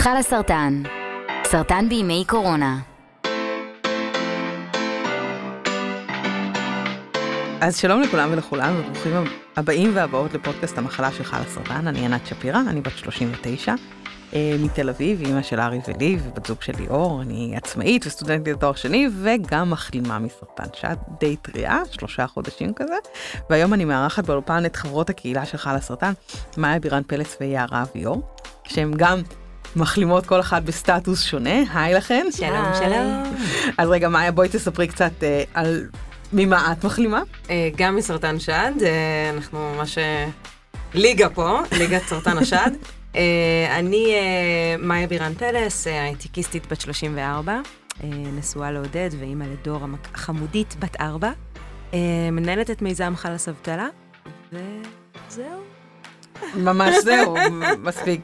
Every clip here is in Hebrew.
חלה סרטן, סרטן בימי קורונה. אז שלום לכולם ולכולם, וברוכים הבאים והבאות לפודקאסט המחלה של חלה סרטן, אני ענת שפירא, אני בת 39, אה, מתל אביב, אימא של ארי ולי ובת זוג של ליאור, אני עצמאית וסטודנטית לתואר שני וגם מחלימה מסרטן שאת די טריה, שלושה חודשים כזה, והיום אני מארחת באולפן את חברות הקהילה של חלה סרטן, מאיה בירן פלץ ויערה אביור, שהן גם מחלימות כל אחת בסטטוס שונה, היי לכן. שלום, שלום. אז רגע, מאיה, בואי תספרי קצת אה, על ממה את מחלימה? אה, גם מסרטן שד, אה, אנחנו ממש אה, ליגה פה, ליגת סרטן השד. אה, אני אה, מאיה בירן פלס, הייטקיסטית בת 34, אה, נשואה לעודד ואימא לדור החמודית בת 4, אה, מנהלת את מיזם חלאס אבטלה, וזהו. ממש זהו, מספיק.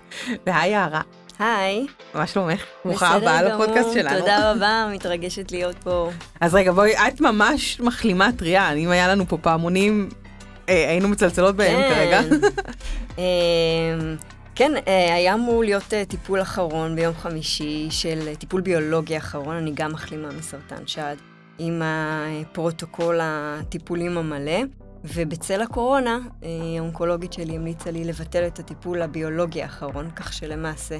והי יערה, היי, מה שלומך? ברוכה הבאה לפודקאסט שלנו. תודה רבה, מתרגשת להיות פה. אז רגע, בואי, את ממש מחלימה טריה, אם היה לנו פה פעמונים, אה, היינו מצלצלות בהם כרגע. אמ, כן, אה, היה אמור להיות אה, טיפול אחרון ביום חמישי של אה, טיפול ביולוגי אחרון, אני גם מחלימה מסרטן שד, עם הפרוטוקול הטיפולים המלא. ובצל הקורונה, אה, האונקולוגית שלי המליצה לי לבטל את הטיפול הביולוגי האחרון, כך שלמעשה,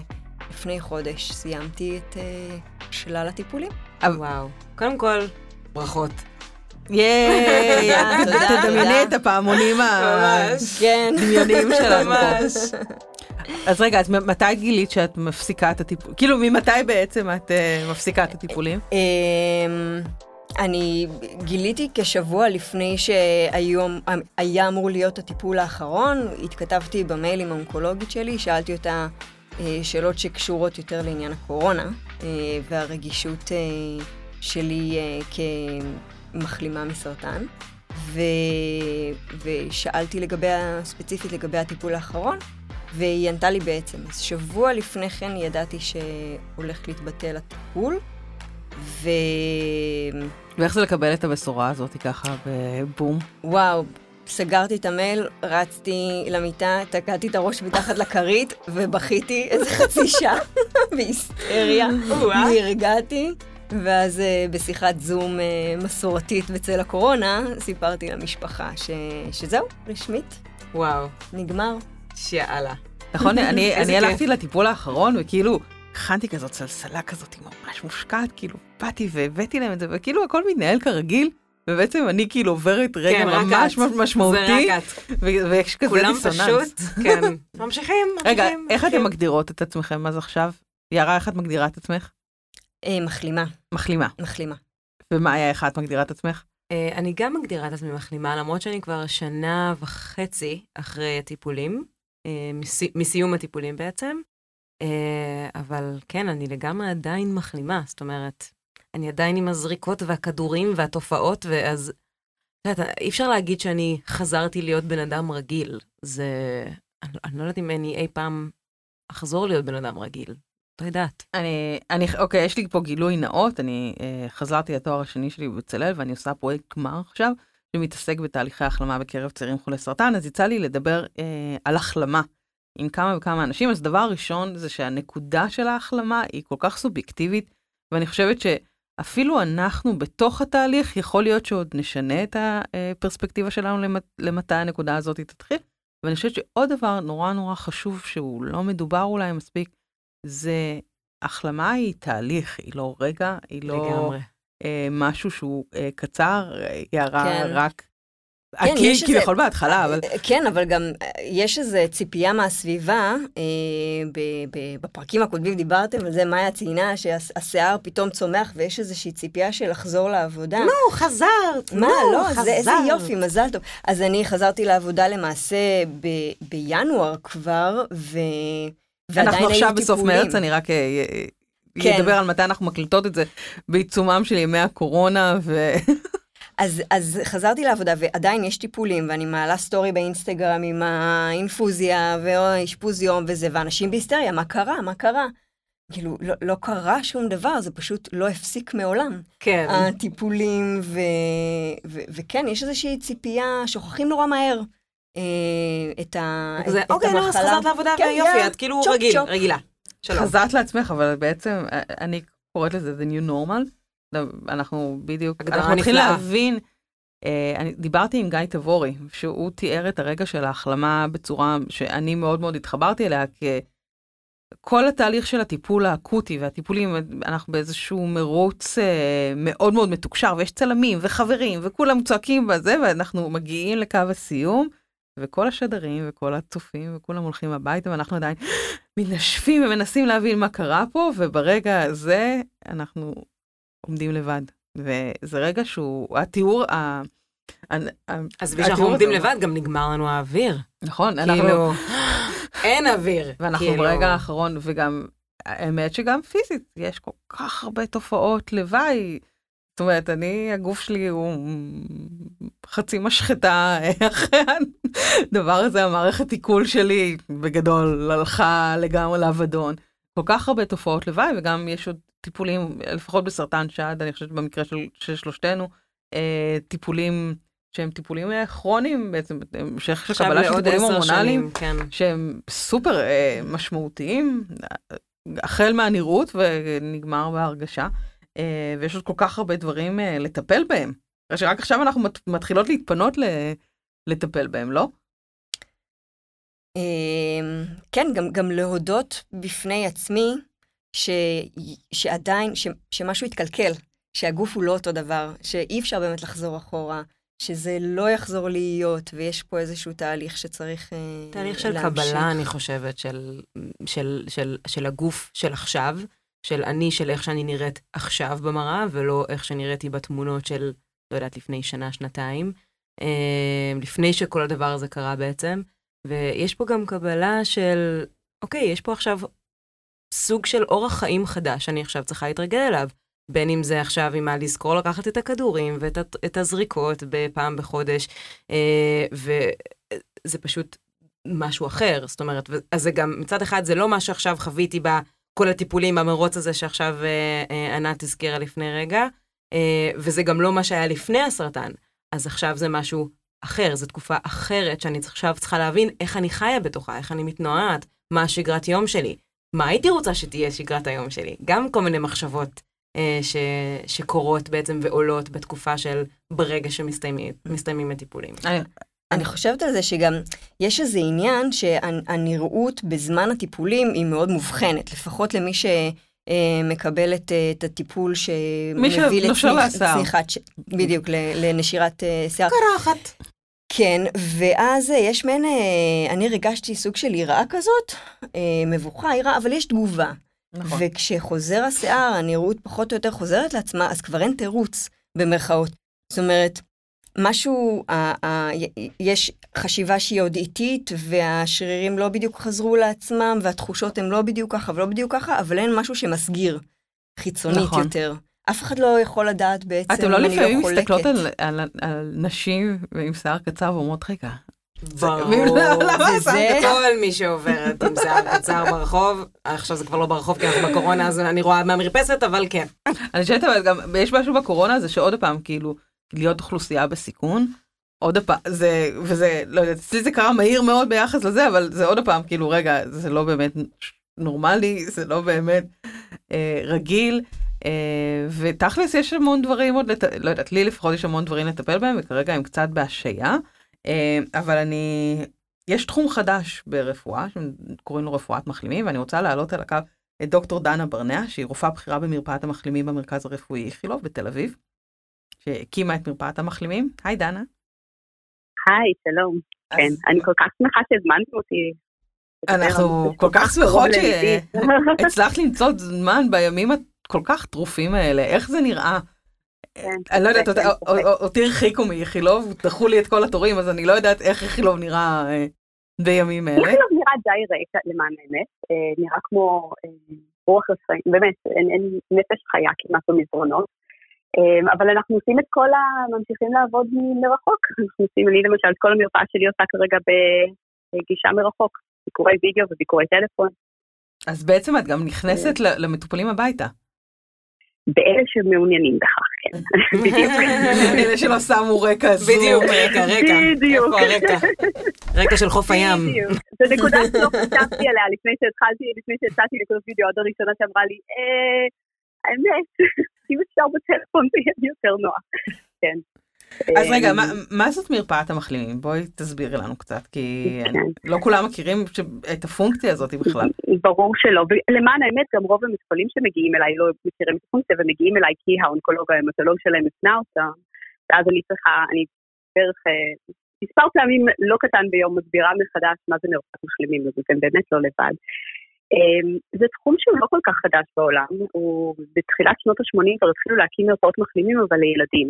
לפני חודש סיימתי את אה, שלל הטיפולים. אבל- וואו. קודם כל, ברכות. ייי, תודה, תדמייני. את הפעמונים כן. הדמיוניים שלנו. ממש. אז רגע, אז מתי גילית שאת מפסיקה את הטיפול? כאילו, ממתי בעצם את אה, מפסיקה את הטיפולים? אמ, אני גיליתי כשבוע לפני שהיה אמור להיות הטיפול האחרון, התכתבתי במייל עם האונקולוגית שלי, שאלתי אותה אה, שאלות שקשורות יותר לעניין הקורונה אה, והרגישות אה, שלי אה, כמחלימה מסרטן, ו... ושאלתי לגבי, ספציפית לגבי הטיפול האחרון, והיא ענתה לי בעצם. אז שבוע לפני כן ידעתי שהולך להתבטל הטיפול, ו... ואיך זה לקבל את הבשורה הזאת ככה בבום? וואו, סגרתי את המייל, רצתי למיטה, תקעתי את הראש מתחת לכרית ובכיתי איזה חצי שעה בהיסטריה. וואו. נרגעתי, ואז אה, בשיחת זום אה, מסורתית בצל הקורונה, סיפרתי למשפחה ש... שזהו, רשמית, וואו, נגמר. שיאללה. נכון, אני אני. הלכתי לטיפול האחרון וכאילו הכנתי כזאת סלסלה כזאת ממש מושקעת, כאילו באתי והבאתי להם את זה וכאילו הכל מתנהל כרגיל. ובעצם אני כאילו עוברת רגע כן, ממש את. משמעותי, ויש כזה כולם דיסוננס. פשוט, כן. ממשיכים, ממשיכים. רגע, איך אתם ממשיכים. מגדירות את עצמכם אז עכשיו? יערה, איך את מגדירה את עצמך? אה, מחלימה, מחלימה. מחלימה. ומה היה איך את מגדירה את עצמך? אה, אני גם מגדירה את עצמי מחלימה, למרות שאני כבר שנה וחצי אחרי הטיפולים, אה, מסי- מסיום הטיפולים בעצם. אה, אבל כן, אני לגמרי עדיין מחלימה, זאת אומרת, אני עדיין עם הזריקות והכדורים והתופעות, ואז, את יודעת, אי אפשר להגיד שאני חזרתי להיות בן אדם רגיל. זה, אני, אני לא יודעת אם אני אי פעם אחזור להיות בן אדם רגיל. לא יודעת. אני, אני, אוקיי, יש לי פה גילוי נאות, אני אה, חזרתי לתואר השני שלי בבצלאל ואני עושה פרויקט גמר עכשיו, שמתעסק בתהליכי החלמה בקרב צעירים חולי סרטן, אז יצא לי לדבר אה, על החלמה עם כמה וכמה אנשים, אז דבר ראשון זה שהנקודה של ההחלמה היא כל כך סובייקטיבית, ואני חושבת שאפילו אנחנו בתוך התהליך, יכול להיות שעוד נשנה את הפרספקטיבה שלנו למת, למתי הנקודה הזאת תתחיל, ואני חושבת שעוד דבר נורא נורא חשוב שהוא לא מדובר אולי מספיק, זה החלמה היא תהליך, היא לא רגע, היא לא לגמרי. אה, משהו שהוא אה, קצר, אה, יערה כן. רק... כן, כן, יש כביכול איזה- בהתחלה, אבל... אה, כן, אבל גם אה, יש איזו ציפייה מהסביבה, אה, ב- ב- בפרקים הקודמים דיברתם על זה, מאיה ציינה שהשיער פתאום צומח ויש איזושהי ציפייה של לחזור לעבודה. נו, חזרת! מה, נו, לא, זה איזה חזרת. יופי, מזל טוב. אז אני חזרתי לעבודה למעשה ב- בינואר כבר, ו... ועדיין אנחנו היו עכשיו בסוף טיפולים. מרץ, אני רק אה, כן. אדבר על מתי אנחנו מקליטות את זה בעיצומם של ימי הקורונה, ו... אז, אז חזרתי לעבודה, ועדיין יש טיפולים, ואני מעלה סטורי באינסטגרם עם האינפוזיה, ואשפוז יום וזה, ואנשים בהיסטריה, מה קרה? מה קרה? כאילו, לא, לא קרה שום דבר, זה פשוט לא הפסיק מעולם. כן. הטיפולים, ו, ו, וכן, יש איזושהי ציפייה, שוכחים נורא מהר אה, את, ה, כזה, את, אוקיי, את נו, אז המחלה. חזרת לעבודה, כן, ויופי, יאללה, את כאילו צ'ופ, רגיל, צ'ופ. רגילה. שלום. חזרת לעצמך, אבל בעצם אה, אני קוראת לזה The New Normal. לא, אנחנו בדיוק, אנחנו מתחילים נפלאה. להבין, אה, אני דיברתי עם גיא תבורי, שהוא תיאר את הרגע של ההחלמה בצורה שאני מאוד מאוד התחברתי אליה, כי כל התהליך של הטיפול האקוטי והטיפולים, אנחנו באיזשהו מרוץ אה, מאוד מאוד מתוקשר, ויש צלמים וחברים, וכולם צועקים בזה, ואנחנו מגיעים לקו הסיום. וכל השדרים וכל הצופים וכולם הולכים הביתה ואנחנו עדיין מנשפים ומנסים להבין מה קרה פה וברגע הזה אנחנו עומדים לבד. וזה רגע שהוא התיאור ה... ה- ה- עזבי התיאור שאנחנו עומדים הזה- לבד, גם נגמר לנו האוויר. נכון, אנחנו, כאילו, אין אוויר. ואנחנו כאילו, ברגע האחרון וגם האמת שגם פיזית יש כל כך הרבה תופעות לוואי. זאת אומרת, אני, הגוף שלי הוא חצי משחטה אחרי הדבר הזה, המערכת עיכול שלי בגדול הלכה לגמרי לאבדון. כל כך הרבה תופעות לוואי, וגם יש עוד טיפולים, לפחות בסרטן שד, אני חושבת במקרה של, של שלושתנו, אה, טיפולים שהם טיפולים אה, כרוניים בעצם, המשך של קבלה של טיפולים הורמונליים. כן. שהם סופר אה, משמעותיים, החל מהנראות ונגמר בהרגשה, אה, ויש עוד כל כך הרבה דברים אה, לטפל בהם. שרק עכשיו אנחנו מת, מתחילות להתפנות ל, לטפל בהם, לא? אמ, כן, גם, גם להודות בפני עצמי ש, שעדיין, ש, שמשהו התקלקל, שהגוף הוא לא אותו דבר, שאי אפשר באמת לחזור אחורה, שזה לא יחזור להיות, ויש פה איזשהו תהליך שצריך אה, תהליך של להמשיך. קבלה, אני חושבת, של, של, של, של הגוף של עכשיו, של אני, של איך שאני נראית עכשיו במראה, ולא איך שנראיתי בתמונות של, לא יודעת, לפני שנה, שנתיים, אה, לפני שכל הדבר הזה קרה בעצם. ויש פה גם קבלה של, אוקיי, יש פה עכשיו סוג של אורח חיים חדש שאני עכשיו צריכה להתרגל אליו. בין אם זה עכשיו עם מה לזכור לקחת את הכדורים ואת הזריקות בפעם בחודש, אה, וזה פשוט משהו אחר. זאת אומרת, אז זה גם, מצד אחד זה לא מה שעכשיו חוויתי בכל הטיפולים במרוץ הזה שעכשיו אה, אה, ענת הזכירה לפני רגע, וזה גם לא מה שהיה לפני הסרטן. אז עכשיו זה משהו אחר, זו תקופה אחרת שאני עכשיו צריכה להבין איך אני חיה בתוכה, איך אני מתנועת, מה השגרת יום שלי, מה הייתי רוצה שתהיה שגרת היום שלי. גם כל מיני מחשבות אה, ש, שקורות בעצם ועולות בתקופה של ברגע שמסתיימים מסתיימים הטיפולים. אני, אני חושבת על זה שגם יש איזה עניין שהנראות בזמן הטיפולים היא מאוד מובחנת, לפחות למי שמקבל את, אה, את הטיפול שמביא. לצניחת, ש- בדיוק, ל- לנשירת אה, שיער. קרחת. כן, ואז אה, יש מעין, אה, אני הרגשתי סוג של יראה כזאת, אה, מבוכה, יראה, אבל יש תגובה. נכון. וכשחוזר השיער, הנראות פחות או יותר חוזרת לעצמה, אז כבר אין תירוץ, במרכאות. זאת אומרת, משהו, ה- ה- יש חשיבה שהיא עוד איטית, והשרירים לא בדיוק חזרו לעצמם, והתחושות הן לא בדיוק ככה ולא בדיוק ככה, אבל אין משהו שמסגיר, חיצונית נכון. יותר. אף אחד לא יכול לדעת בעצם אתם לא לפעמים לא. מסתכלות על, על, על נשים עם שיער קצר ואומרות, רגע, ברור. שיער קצר? כל מי שעוברת עם שיער קצר ברחוב, עכשיו זה כבר לא ברחוב כי אנחנו בקורונה, אז אני רואה מהמרפסת, אבל כן. אני חושבת אבל גם, יש משהו בקורונה זה שעוד פעם, כאילו, להיות אוכלוסייה בסיכון, עוד פעם, זה, וזה, לא יודעת, אצלי זה קרה מהיר מאוד ביחס לזה, אבל זה עוד פעם, כאילו, רגע, זה לא באמת נורמלי, זה לא באמת אה, רגיל, ותכלס יש המון דברים עוד, לט... לא יודעת, לי לפחות יש המון דברים לטפל בהם, וכרגע הם קצת בהשעיה, אה, אבל אני, יש תחום חדש ברפואה, שקוראים לו רפואת מחלימים, ואני רוצה להעלות על הקו את דוקטור דנה ברנע, שהיא רופאה בכירה במרפאת המחלימים במרכז הרפואי איכילוב בתל אביב, שהקימה את מרפאת המחלימים. היי דנה. היי, שלום. כן, אז אני כל כך שמחה שהזמנתם אותי. אנחנו כל כך שמחות. שהצלחת למצוא זמן בימים הכל כך טרופים האלה, איך זה נראה? כן, אני לא יודעת, אות-. אות- אותי הרחיקו מאיכילוב, דחו לי את כל התורים, אז אני לא יודעת איך איכילוב נראה אה, בימים אלה. איכילוב נראה די ריק למען האמת, אה, נראה כמו אה, רוח רפאים, באמת, אין נפש חיה כמעט במסדרונות. אה, אבל אנחנו עושים את כל ה... ממשיכים לעבוד מרחוק. אנחנו עושים, אני למשל, את כל המרפאה שלי עושה כרגע בגישה מרחוק, ביקורי וידאו וביקורי טלפון. אז בעצם את גם נכנסת למטופלים הביתה. באלה שמעוניינים בכך, כן. בדיוק. אלה שלא שמו רקע זום. בדיוק, רקע, רקע. בדיוק. איפה הרקע? רקע של חוף הים. בדיוק. זו נקודה שלא חשבתי עליה לפני שהתחלתי, לפני שיצאתי לכל וידאו, עוד הראשונה שאמרה לי, אה, האמת, אם אפשר בטלפון זה יהיה יותר נוח. כן. אז רגע, אה, מה, מה זאת מרפאת המחלימים? בואי תסבירי לנו קצת, כי כן. לא כולם מכירים. את הפונקציה הזאת בכלל. ברור שלא, ולמען האמת גם רוב המטופלים שמגיעים אליי לא מכירים את הפונקציה ומגיעים אליי כי האונקולוג ההמטולוג שלהם הפנה אותה, ואז אני צריכה, אני בערך אה, מספר פעמים לא קטן ביום מסבירה מחדש מה זה מרפאת מחלימים, אז אתם באמת לא לבד. אה, זה תחום שהוא לא כל כך חדש בעולם, הוא בתחילת שנות ה-80 כבר התחילו להקים מרפאות מחלימים אבל לילדים,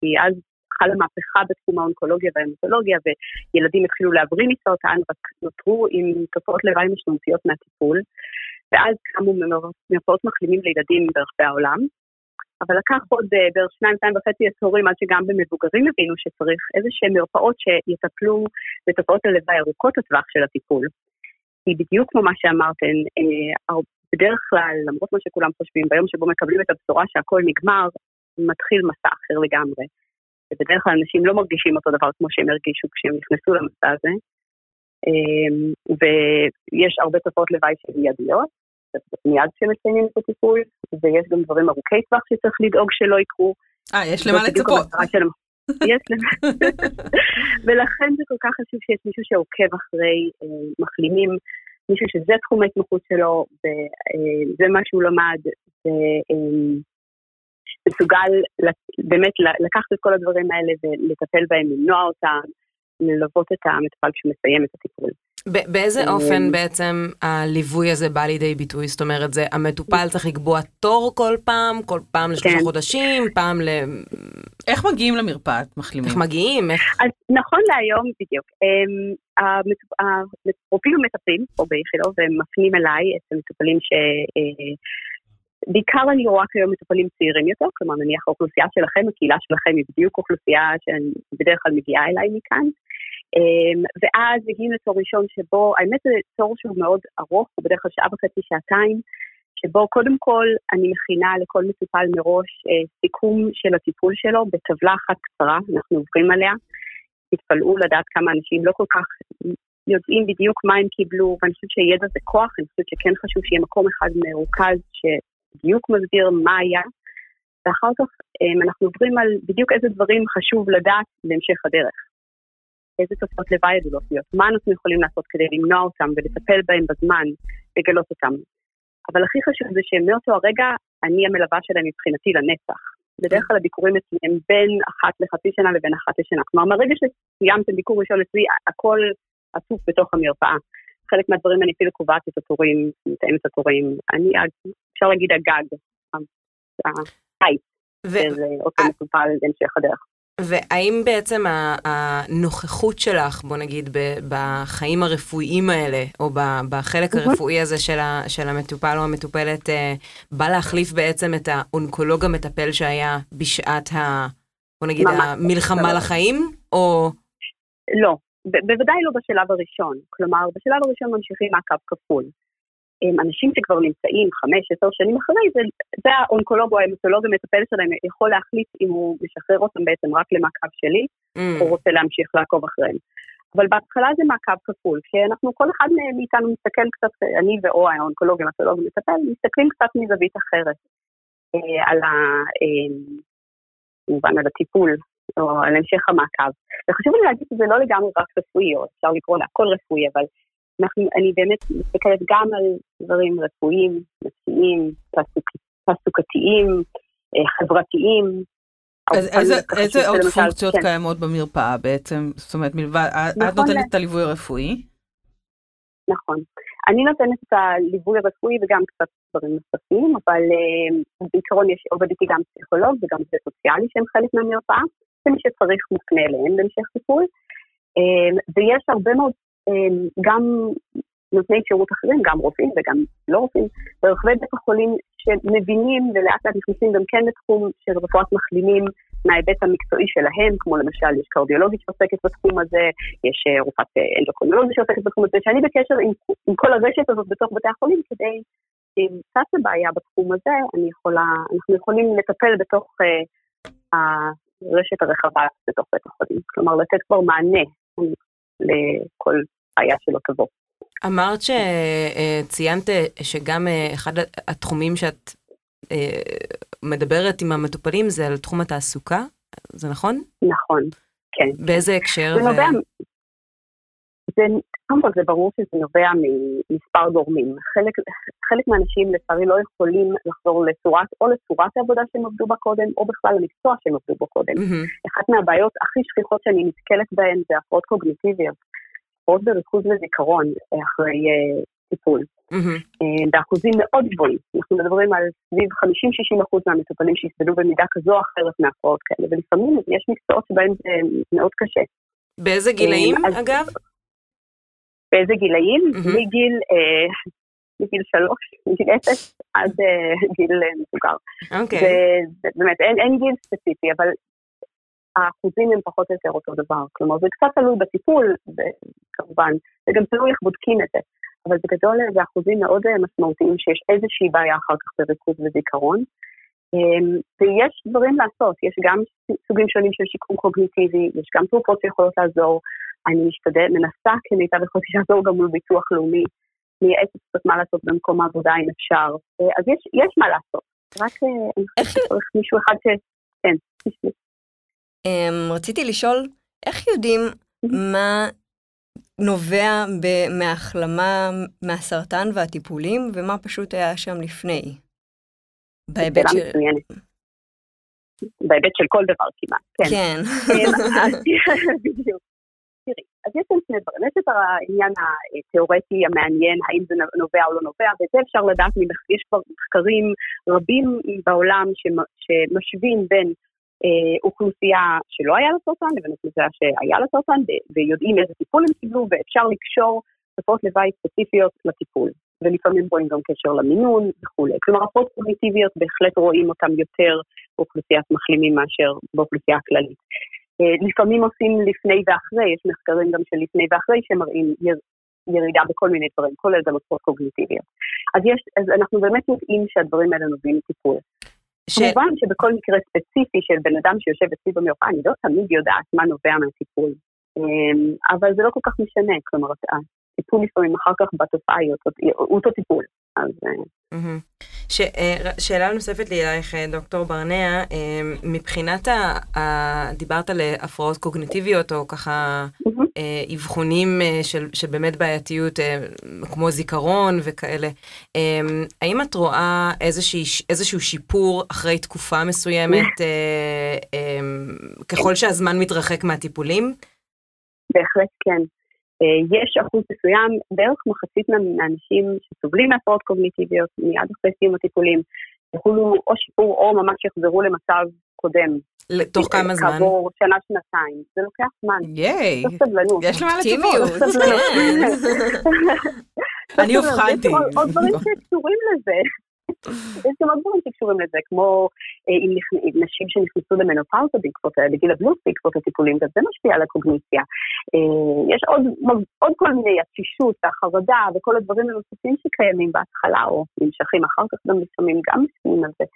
כי אז חלה מהפכה בתחום האונקולוגיה וההמטולוגיה, וילדים התחילו להבריא מסרטן, רק נותרו עם תופעות לוואי משמעותיות מהטיפול, ואז קמו מרפאות מחלימים לילדים ברחבי העולם. אבל לקח עוד אה, בערך שניים, שניים וחצי עשורים עד שגם במבוגרים הבינו שצריך איזה שהן מרפאות שיטפלו בתופעות הלוואי ארוכות הטווח של הטיפול. כי בדיוק כמו מה שאמרתן, אה, בדרך כלל, למרות מה שכולם חושבים, ביום שבו מקבלים את הבשורה שהכל נגמר, מתחיל מסע אחר לגמרי. ובדרך כלל אנשים לא מרגישים אותו דבר כמו שהם הרגישו כשהם נכנסו למסע הזה. אמ, ויש הרבה תופעות לוואי של מיידיות, מיד כשמציינים את הטיפול, ויש גם דברים ארוכי טווח שצריך לדאוג שלא יקרו. אה, יש למה לצפות. יש למה. ולכן זה כל כך חשוב שיש מישהו שעוקב אחרי אה, מחלימים, מישהו שזה תחום ההתמחות שלו, וזה אה, מה שהוא למד, מסוגל באמת לקחת את כל הדברים האלה ולטפל בהם, למנוע אותם, ללוות את המטפל כשמסיים את הטיפול. באיזה אה, אופן בעצם הליווי הזה בא לידי ביטוי? זאת אומרת, זה המטופל צריך לקבוע תור כל פעם, כל פעם לשלושה כן. חודשים, פעם ל... איך מגיעים למרפאת מחלימים? איך מגיעים? אז נכון להיום, בדיוק, אמ, הרופאים המטפלים פה באיכילוב, והם מפנים אליי את המטופלים ש... אה, בעיקר אני רואה כיום מטופלים צעירים יותר, כלומר נניח האוכלוסייה שלכם, הקהילה שלכם היא בדיוק אוכלוסייה שאני בדרך כלל מגיעה אליי מכאן. אמ, ואז מגיעים לתור ראשון שבו, האמת זה תור שהוא מאוד ארוך, הוא בדרך כלל שעה וחצי, שעתיים, שבו קודם כל אני מכינה לכל מטופל מראש אה, סיכום של הטיפול שלו בטבלה אחת קצרה, אנחנו עוברים עליה. תתפלאו לדעת כמה אנשים לא כל כך יודעים בדיוק מה הם קיבלו, ואני חושבת שידע זה כוח, אני חושבת שכן חשוב שיהיה מקום אחד מרוכז שבדיוק מסביר מה היה, ואחר כך אמ, אנחנו עוברים על בדיוק איזה דברים חשוב לדעת בהמשך הדרך. איזה תוצאות לוואי עלולות להיות, מה אנחנו יכולים לעשות כדי למנוע אותם ולטפל בהם בזמן, לגלות אותם. אבל הכי חשוב זה שמאותו הרגע אני המלווה שלהם מבחינתי לנצח. בדרך כלל הביקורים אצלי הם בין אחת לחצי שנה לבין אחת לשנה. כלומר, מהרגע שסיימתם ביקור ראשון אצלי, הכל עטוף בתוך המרפאה. חלק מהדברים אני אפילו קובעת את התורים, מתאמת את התורים. אני, אפשר להגיד הגג, ההייט, של אותו מטופל להמשך הדרך. והאם בעצם הנוכחות שלך, בוא נגיד, בחיים הרפואיים האלה, או בחלק הרפואי הזה של המטופל או המטופלת, אה, בא להחליף בעצם את האונקולוג המטפל שהיה בשעת ה... בוא נגיד, המלחמה לחיים, או... לא, בוודאי לא בשלב הראשון. כלומר, בשלב הראשון ממשיכים מעקב כפול. אנשים שכבר נמצאים חמש, עשר שנים אחרי, זה, זה האונקולוג או ההמטולוג המטפל שלהם יכול להחליט אם הוא משחרר אותם בעצם רק למעקב שלי, mm. או רוצה להמשיך לעקוב אחריהם. אבל בהתחלה זה מעקב כפול, כי אנחנו, כל אחד מאיתנו מסתכל קצת, אני ואו האונקולוג המטולוג המטפל, מסתכלים קצת מזווית אחרת אה, על ה... אה, כמובן על הטיפול או על המשך המעקב. וחשוב לי להגיד שזה לא לגמרי רק רפואי, או אפשר לקרוא להכל רפואי, אבל אנחנו, אני באמת מסתכלת גם על דברים רפואיים, נפשיים, תעסוקתיים, אה, חברתיים. אז איזה, איזה עוד למשל, פונקציות כן. קיימות במרפאה בעצם? זאת אומרת, מלבד, נכון את נותנת את הליווי הרפואי? נכון. אני נותנת את הליווי הרפואי וגם קצת דברים נוספים, אבל uh, בעיקרון יש עובד איתי גם פסיכולוג וגם עובד סוציאלי שהם חלק מהמרפאה, ומי שצריך מופנה אליהם בהמשך טיפול. Uh, ויש הרבה מאוד גם נותני שירות אחרים, גם רופאים וגם לא רופאים, ברחבי בית החולים שמבינים ולאט לאט נכנסים גם כן לתחום של רפואת מחלימים מההיבט המקצועי שלהם, כמו למשל יש קרדיולוגית שעוסקת בתחום הזה, יש אה, רופאת אה, אנדוקרונולוגית שעוסקת בתחום הזה, שאני בקשר עם, עם כל הרשת הזאת בתוך בתי החולים כדי אנשים קצת לבעיה בתחום הזה, יכולה, אנחנו יכולים לטפל בתוך uh, הרשת הרחבה בתוך בית החולים. כלומר, לתת כבר מענה לכל בעיה שלא תבוא. אמרת שציינת שגם אחד התחומים שאת מדברת עם המטופלים זה על תחום התעסוקה, זה נכון? נכון, כן. באיזה הקשר? זה נובע, זה, קודם כל זה ברור שזה נובע ממספר גורמים. חלק, חלק מהאנשים לצערי לא יכולים לחזור לצורת, או לצורת העבודה שהם עבדו בה קודם, או בכלל למקצוע שהם עבדו בו קודם. Mm-hmm. אחת מהבעיות הכי שכיחות שאני נתקלת בהן זה הפרעות קוגניטיביות. הפרעות בריכוז וזיכרון אה, אחרי uh, טיפול. Mm-hmm. באחוזים מאוד גבוהים. אנחנו מדברים על סביב 50-60 אחוז מהמטופלים שיסבלו במידה כזו או אחרת מהפרעות כאלה, ולפעמים יש מקצועות שבהם זה מאוד קשה. באיזה גילאים, אגב? באיזה גילאים? מגיל, אה, מגיל שלוש, מגיל אפס, עד אה, גיל אה, מבוגר. אוקיי. באמת, אין גיל ספציפי, אבל האחוזים הם פחות או יותר אותו דבר. כלומר, זה קצת תלוי בטיפול, כמובן, וגם תלוי איך בודקים את זה. אבל בגדול זה אחוזים מאוד משמעותיים שיש איזושהי בעיה אחר כך בריכוז וזיכרון. ויש דברים לעשות, יש גם סוגים שונים של שיקום קוגניטיבי, יש גם תרופות שיכולות לעזור, אני משתדלת, מנסה כמיטב יכולתי לעזור גם מול ביטוח לאומי, מייעצת קצת מה לעשות במקום העבודה אם אפשר. אה, אז יש, יש מה לעשות, רק אה, אני חושבת שצריך מישהו אחד ש... כן, תשמעי. אמ, רציתי לשאול, איך יודעים מה נובע מההחלמה מהסרטן והטיפולים, ומה פשוט היה שם לפני? בהיבט של... בהיבט של כל דבר כמעט, כן. כן. בדיוק. תראי, אז יש כאן שני דברים. יש את העניין התיאורטי המעניין, האם זה נובע או לא נובע, ואת זה אפשר לדעת, יש כבר מחקרים רבים בעולם שמשווים בין אוכלוסייה שלא היה לה סרטן לבין אוכלוסייה שהיה לה סרטן, ויודעים איזה טיפול הם קיבלו, ואפשר לקשור תופעות לוואי ספציפיות לטיפול. ולפעמים רואים גם קשר למינון וכולי. כלומר, הפרעות קוגניטיביות בהחלט רואים אותם יותר באוכלוסיית מחלימים מאשר באוכלוסייה הכללית. אה, לפעמים עושים לפני ואחרי, יש מחקרים גם של לפני ואחרי שמראים ירידה בכל מיני דברים, כולל גם הפרעות קוגניטיביות. אז, יש, אז אנחנו באמת יודעים שהדברים האלה נובעים מטיפול. ש... כמובן שבכל מקרה ספציפי של בן אדם שיושב אצלי במרפאה, אני לא תמיד יודעת מה נובע מהטיפול. אמ, אבל זה לא כל כך משנה, כלומר, הטיפול לפעמים אחר כך בתופעה היא אותו טיפול. אז... אה, ש, אה, שאלה נוספת לי אלייך, אה, דוקטור ברנע, מבחינת, ה, ה, דיברת על הפרעות קוגניטיביות, או ככה אבחונים של, של באמת בעייתיות, כמו זיכרון וכאלה, האם את רואה איזושהי, איזשהו שיפור אחרי תקופה מסוימת, ככל שהזמן מתרחק מהטיפולים? בהחלט כן. אה, יש אחוז מסוים, בערך מחצית מהאנשים שסובלים מהפרעות קוגניטיביות מיד אחרי סיום הטיפולים, יוכלו או שיפור או ממש יחזרו למצב קודם. לתוך אה, כמה זמן? כעבור שנה-שנתיים. זה לוקח זמן. ייי. צריך סבלנות. יש למה לצפות. אני אובחנתי. עוד דברים שקשורים לזה. יש גם עוד דברים שקשורים לזה, כמו אה, עם נשים שנכנסו למנופאוזה בעקבות, בגיל הבלוס בעקבות הטיפולים, גם זה משפיע על הקוגניציה. אה, יש עוד, עוד כל מיני התשישות והחרדה וכל הדברים הנוספים שקיימים בהתחלה, או נמשכים אחר כך גם לפעמים גם מסכימים על זה.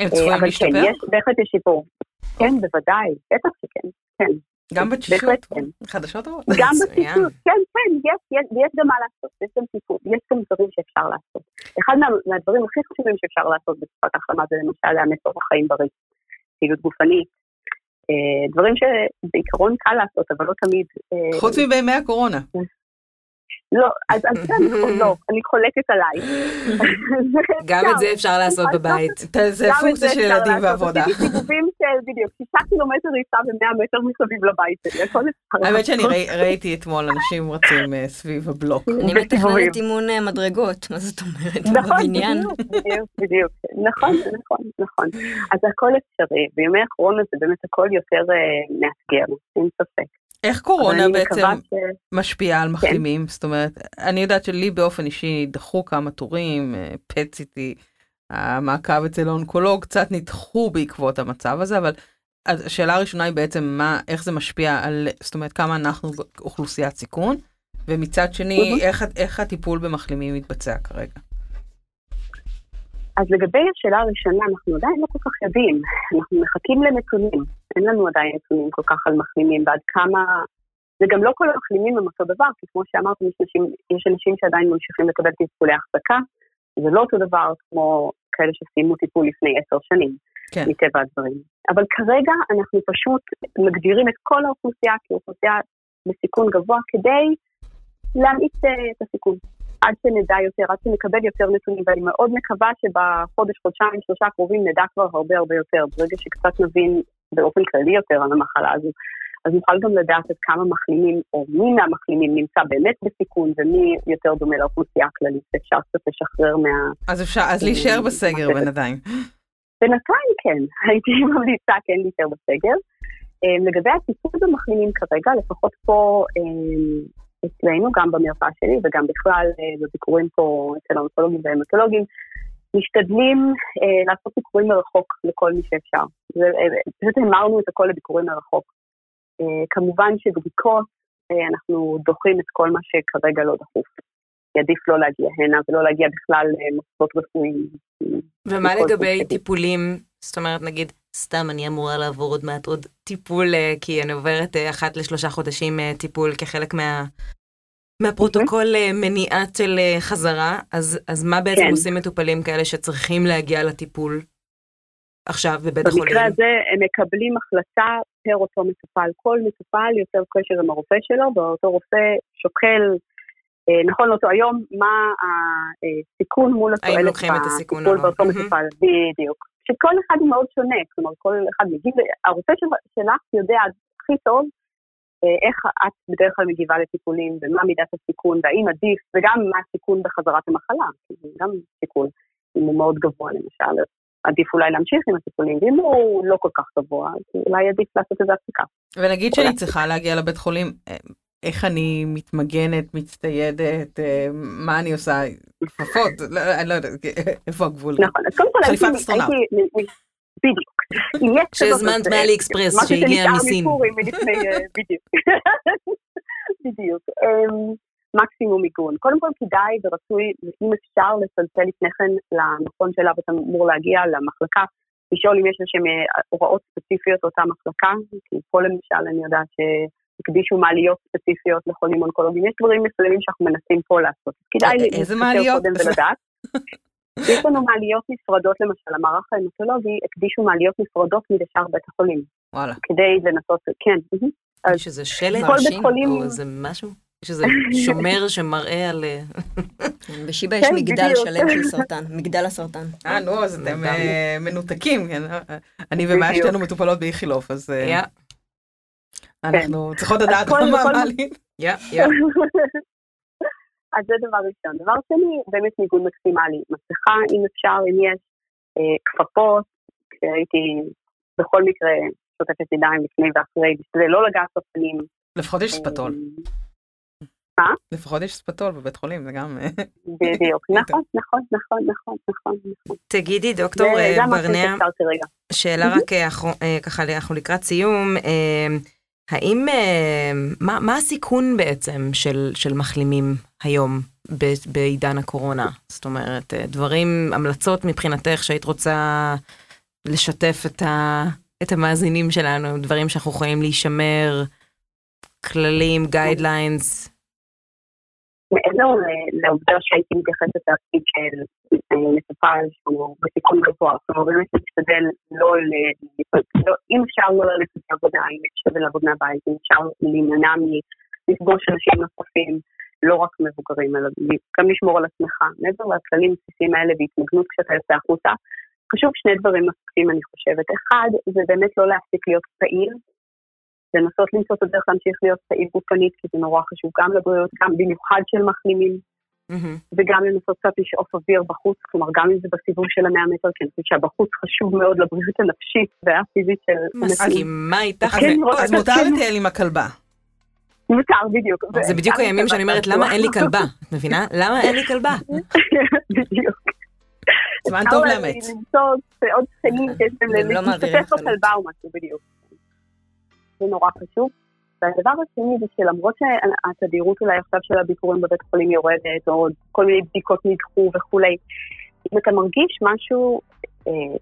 הם צפויים אה, להשתפר? אבל כן, בהחלט יש שיפור. כן, בוודאי, בטח שכן, כן. גם בתשישות? כן. חדשות טובות? גם בתשישות, כן, כן, יש, יש, יש גם מה לעשות, יש גם טיפול, יש גם דברים שאפשר לעשות. אחד מה, מהדברים הכי חשובים שאפשר לעשות בתקופת ההחלמה זה למשל לאמץ אורח חיים בריא, פעילות גופנית, אה, דברים שבעיקרון קל לעשות, אבל לא תמיד... אה, חוץ מבימי הקורונה. לא, אז זה לא, אני חולקת עליי. גם את זה אפשר לעשות בבית. זה פונקציה של ילדים ועבודה. סיבובים של בדיוק, שישה קילומטר ריצה ומאה מטר מסביב לבית שלי, הכל אפשר. האמת שאני ראיתי אתמול אנשים רצים אה, סביב הבלוק. אני מתכננת אימון אה, מדרגות, מה זאת אומרת? נכון, בדיוק, בדיוק. נכון, נכון, נכון. אז הכל אפשרי, בימי הקורונה זה באמת הכל יותר אה, מאתגר, אין ספק. איך קורונה בעצם ש... משפיעה על. מחלימים? כן. זאת אומרת, אני יודעת שלי באופן אישי דחו כמה תורים, פט-סיטי, המעקב אצל האונקולוג קצת נדחו בעקבות המצב הזה, אבל השאלה הראשונה היא בעצם מה, איך זה משפיע על, זאת אומרת, כמה אנחנו אוכלוסיית סיכון, ומצד שני, איך, איך הטיפול במחלימים מתבצע כרגע? אז לגבי השאלה הראשונה, אנחנו עדיין לא כל כך יודעים. אנחנו מחכים לנתונים. אין לנו עדיין נתונים כל כך על מחלימים ועד כמה... וגם לא כל המחלימים הם אותו דבר, כי כמו שאמרתם, יש, נשים, יש אנשים שעדיין ממשיכים לקבל טיפולי החזקה. זה לא אותו דבר כמו כאלה שסיימו טיפול לפני עשר שנים, כן. מטבע הדברים. אבל כרגע אנחנו פשוט מגדירים את כל האוכלוסייה כאוכלוסייה בסיכון גבוה כדי להמעיט אה, את הסיכון. עד שנדע יותר, עד שנקבל יותר נתונים, ואני מאוד מקווה שבחודש, חודשיים, שלושה קרובים נדע כבר הרבה הרבה יותר, ברגע שקצת נבין באופן כללי יותר על המחלה הזו. אז נוכל גם לדעת עד כמה מחלימים, או מי מהמחלימים נמצא באמת בסיכון, ומי יותר דומה לאוכלוסייה הכללית, שאפשר קצת לשחרר מה... אז אפשר, אז להישאר בסגר בינתיים. בינתיים כן, הייתי ממליצה כן להישאר בסגר. אמ, לגבי הטיפול במחלימים כרגע, לפחות פה אמ, אצלנו, גם במרפאה שלי וגם בכלל אה, בביקורים פה אצל האונקולוגים והמטולוגים, משתדלים אה, לעשות ביקורים מרחוק לכל מי שאפשר. אה, פשוט המרנו את הכל לביקורים מרחוק. אה, כמובן שבדיקות אה, אנחנו דוחים את כל מה שכרגע לא דחוף. עדיף לא להגיע הנה ולא להגיע בכלל למוסדות רפואיים. ומה לגבי טיפולים, זאת אומרת נגיד סתם אני אמורה לעבור עוד מעט עוד טיפול, אה, כי אני עוברת אה, אחת לשלושה חודשים אה, טיפול כחלק מה... מהפרוטוקול מניעת של חזרה, אז, אז מה בעצם כן. עושים מטופלים כאלה שצריכים להגיע לטיפול עכשיו בבית החולים? במקרה הזה הם מקבלים החלטה פר אותו מטופל. כל מטופל יוצר קשר עם הרופא שלו, ואותו רופא שוקל, נכון לאותו היום, מה הסיכון מול התועלת. האם לוקחים את הסיכון או לא. באותו מטופל, בדיוק. שכל אחד הוא מאוד שונה, כלומר כל אחד מגיב, הרופא שלך יודע הכי טוב אה, איך את בדרך כלל מגיבה לטיפולים ומה מידת הסיכון והאם עדיף וגם מה הסיכון בחזרת המחלה, גם סיכון, אם הוא מאוד גבוה למשל, עדיף אולי להמשיך עם הטיפולים, ואם הוא לא כל כך גבוה, אז אולי עדיף לעשות איזה הפסקה. ונגיד שאני צריכה להגיע לבית חולים, אה, איך אני מתמגנת, מצטיידת, אה, מה אני עושה, כפפות, לא, אני לא יודעת, איפה הגבול? נכון, אז קודם כל חליפת אסטרונאוט. בדיוק. שהזמנת מאלי אקספרס שהגיע מסין. אה, בדיוק. אמ, מקסימום מיגון. קודם כל כדאי ורצוי, אם אפשר, לצלצל לפני כן למכון שאליו אתה אמור להגיע, למחלקה, לשאול אם יש איזשהן הוראות ספציפיות לאותה מחלקה, כי פה למשל אני יודעת ש... הקדישו מעליות ספציפיות לחולים אונקולוגיים. יש דברים מסוימים שאנחנו מנסים פה לעשות. כדאי להסתכל קודם ולדעת. יש לנו מעליות נפרדות, למשל, המערך ההמטולוגי הקדישו מעליות נפרדות מדי שאר בית החולים. וואלה. כדי לנסות, כן. יש איזה שלט, או איזה משהו? יש איזה שומר שמראה על... כן, בשיבא יש כן, מגדל שלם של סרטן, מגדל הסרטן. אה, נו, אז אתם אה, מנותקים. כן. אני ומאיה שתינו מטופלות באיכילוב, אז... אה, אנחנו כן. צריכות לדעת מה מעלים. אז זה דבר ראשון. דבר שני, באמת מיגון מקסימלי. מסכה, אם אפשר, אם יש, אה, כפפות, כשהייתי בכל מקרה שוטפת ידיים לפני ואחרי, בשביל לא לגעת בפנים. לפחות יש ספתול. אה, מה? לפחות יש ספתול בבית חולים, זה גם... בדיוק, נכון, נכון, נכון, נכון, נכון. תגידי, דוקטור ברנע, שאלה רק ככה, אנחנו לקראת סיום. האם, אה, מה, מה הסיכון בעצם של, של מחלימים היום בעידן הקורונה? זאת אומרת, אה, דברים, המלצות מבחינתך שהיית רוצה לשתף את, המאזינים שלנו, דברים שאנחנו יכולים להישמר, כללים, guidelines? מעבר לעובדה שהייתי מתייחסת לתפקיד של מטופל שהוא בסיכון גבוה, כלומר באמת להשתדל לא, לא, אם אפשר לא ללכת לעבודה, אם להשתדל לעבוד מהבית, אם אפשר להימנע מלפגוש אנשים נוספים, לא רק מבוגרים, אלא גם לשמור על עצמך. מעבר לכללים הבסיסיים האלה והתמגנות כשאתה יוצא החוצה, חשוב שני דברים נוספים אני חושבת. אחד, זה באמת לא להפסיק להיות פעיל, לנסות למצוא את הדרך להמשיך להיות פעיל גופנית, כי זה נורא חשוב גם לבריאות, גם במיוחד של מחלימים, mm-hmm. וגם לנסות קצת לשאוף אוויר בחוץ, כלומר גם אם זה בסיבוב של המאה מטר, כי אני חושבת שהבחוץ חשוב מאוד לבריאות הנפשית והפיזית של... מסכימה איתך. אז מותר לטייל עם הכלבה. מותר, בדיוק. זה בדיוק הימים שאני אומרת, למה אין לי כלבה? את מבינה? למה אין לי כלבה? בדיוק. זמן טוב לאמץ. למצוא עוד שכנים שיש להם להשתתף בכלבה או משהו, בדיוק. זה נורא חשוב. והדבר השני זה שלמרות שהתדירות אולי עכשיו של הביקורים בבית חולים יורדת, או כל מיני בדיקות נדחו וכולי, אם אתה מרגיש משהו אה,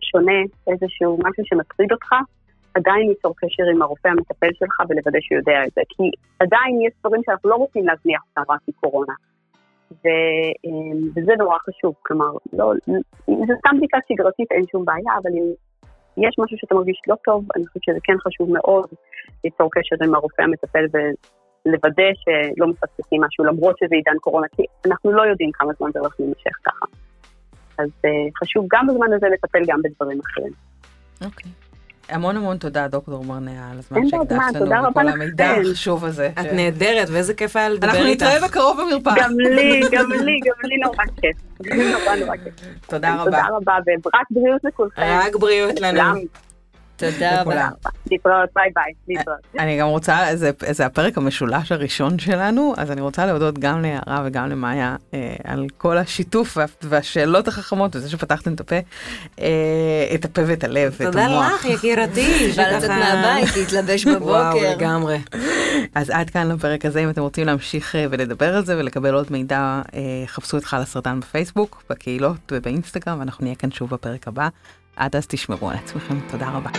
שונה, איזשהו משהו שמטריד אותך, עדיין ליצור קשר עם הרופא המטפל שלך ולוודא שהוא יודע את זה. כי עדיין יש דברים שאנחנו לא רוצים להזניח אותם רק מקורונה. ו, אה, וזה נורא חשוב, כלומר, לא, אם זה סתם בדיקה שגרתית אין שום בעיה, אבל אם יש משהו שאתה מרגיש לא טוב, אני חושבת שזה כן חשוב מאוד ליצור קשר עם הרופא המטפל ולוודא שלא מפספסים משהו, למרות שזה עידן קורונה, כי אנחנו לא יודעים כמה זמן זה הולך להימשך ככה. אז uh, חשוב גם בזמן הזה לטפל גם בדברים אחרים. אוקיי. Okay. המון המון תודה, דוקטור מרנע, על הזמן שהקדשת לנו וכל המידע החשוב הזה. את נהדרת, ואיזה כיף היה לדבר איתך. אנחנו נתראה בקרוב במרפאה. גם לי, גם לי, גם לי נורא כיף. נורא נורא כיף. תודה רבה. תודה רבה, ורק בריאות לכולכם. רק בריאות לנו. תודה רבה. להתראות, ביי ביי, להתראות. אני גם רוצה, זה הפרק המשולש הראשון שלנו, אז אני רוצה להודות גם ליערה וגם למאיה אה, על כל השיתוף והשאלות החכמות וזה שפתחתם את הפה, אה, את הפה ואת הלב ואת המוח. תודה לך, יקירתי. בא לצאת מהבית, להתלבש בבוקר. וואו, לגמרי. אז עד כאן לפרק הזה, אם אתם רוצים להמשיך אה, ולדבר על זה ולקבל עוד מידע, חפשו את חל הסרטן בפייסבוק, בקהילות ובאינסטגרם, ואנחנו נהיה כאן שוב בפרק הבא. עד אז תשמרו על עצמכם, תודה רבה.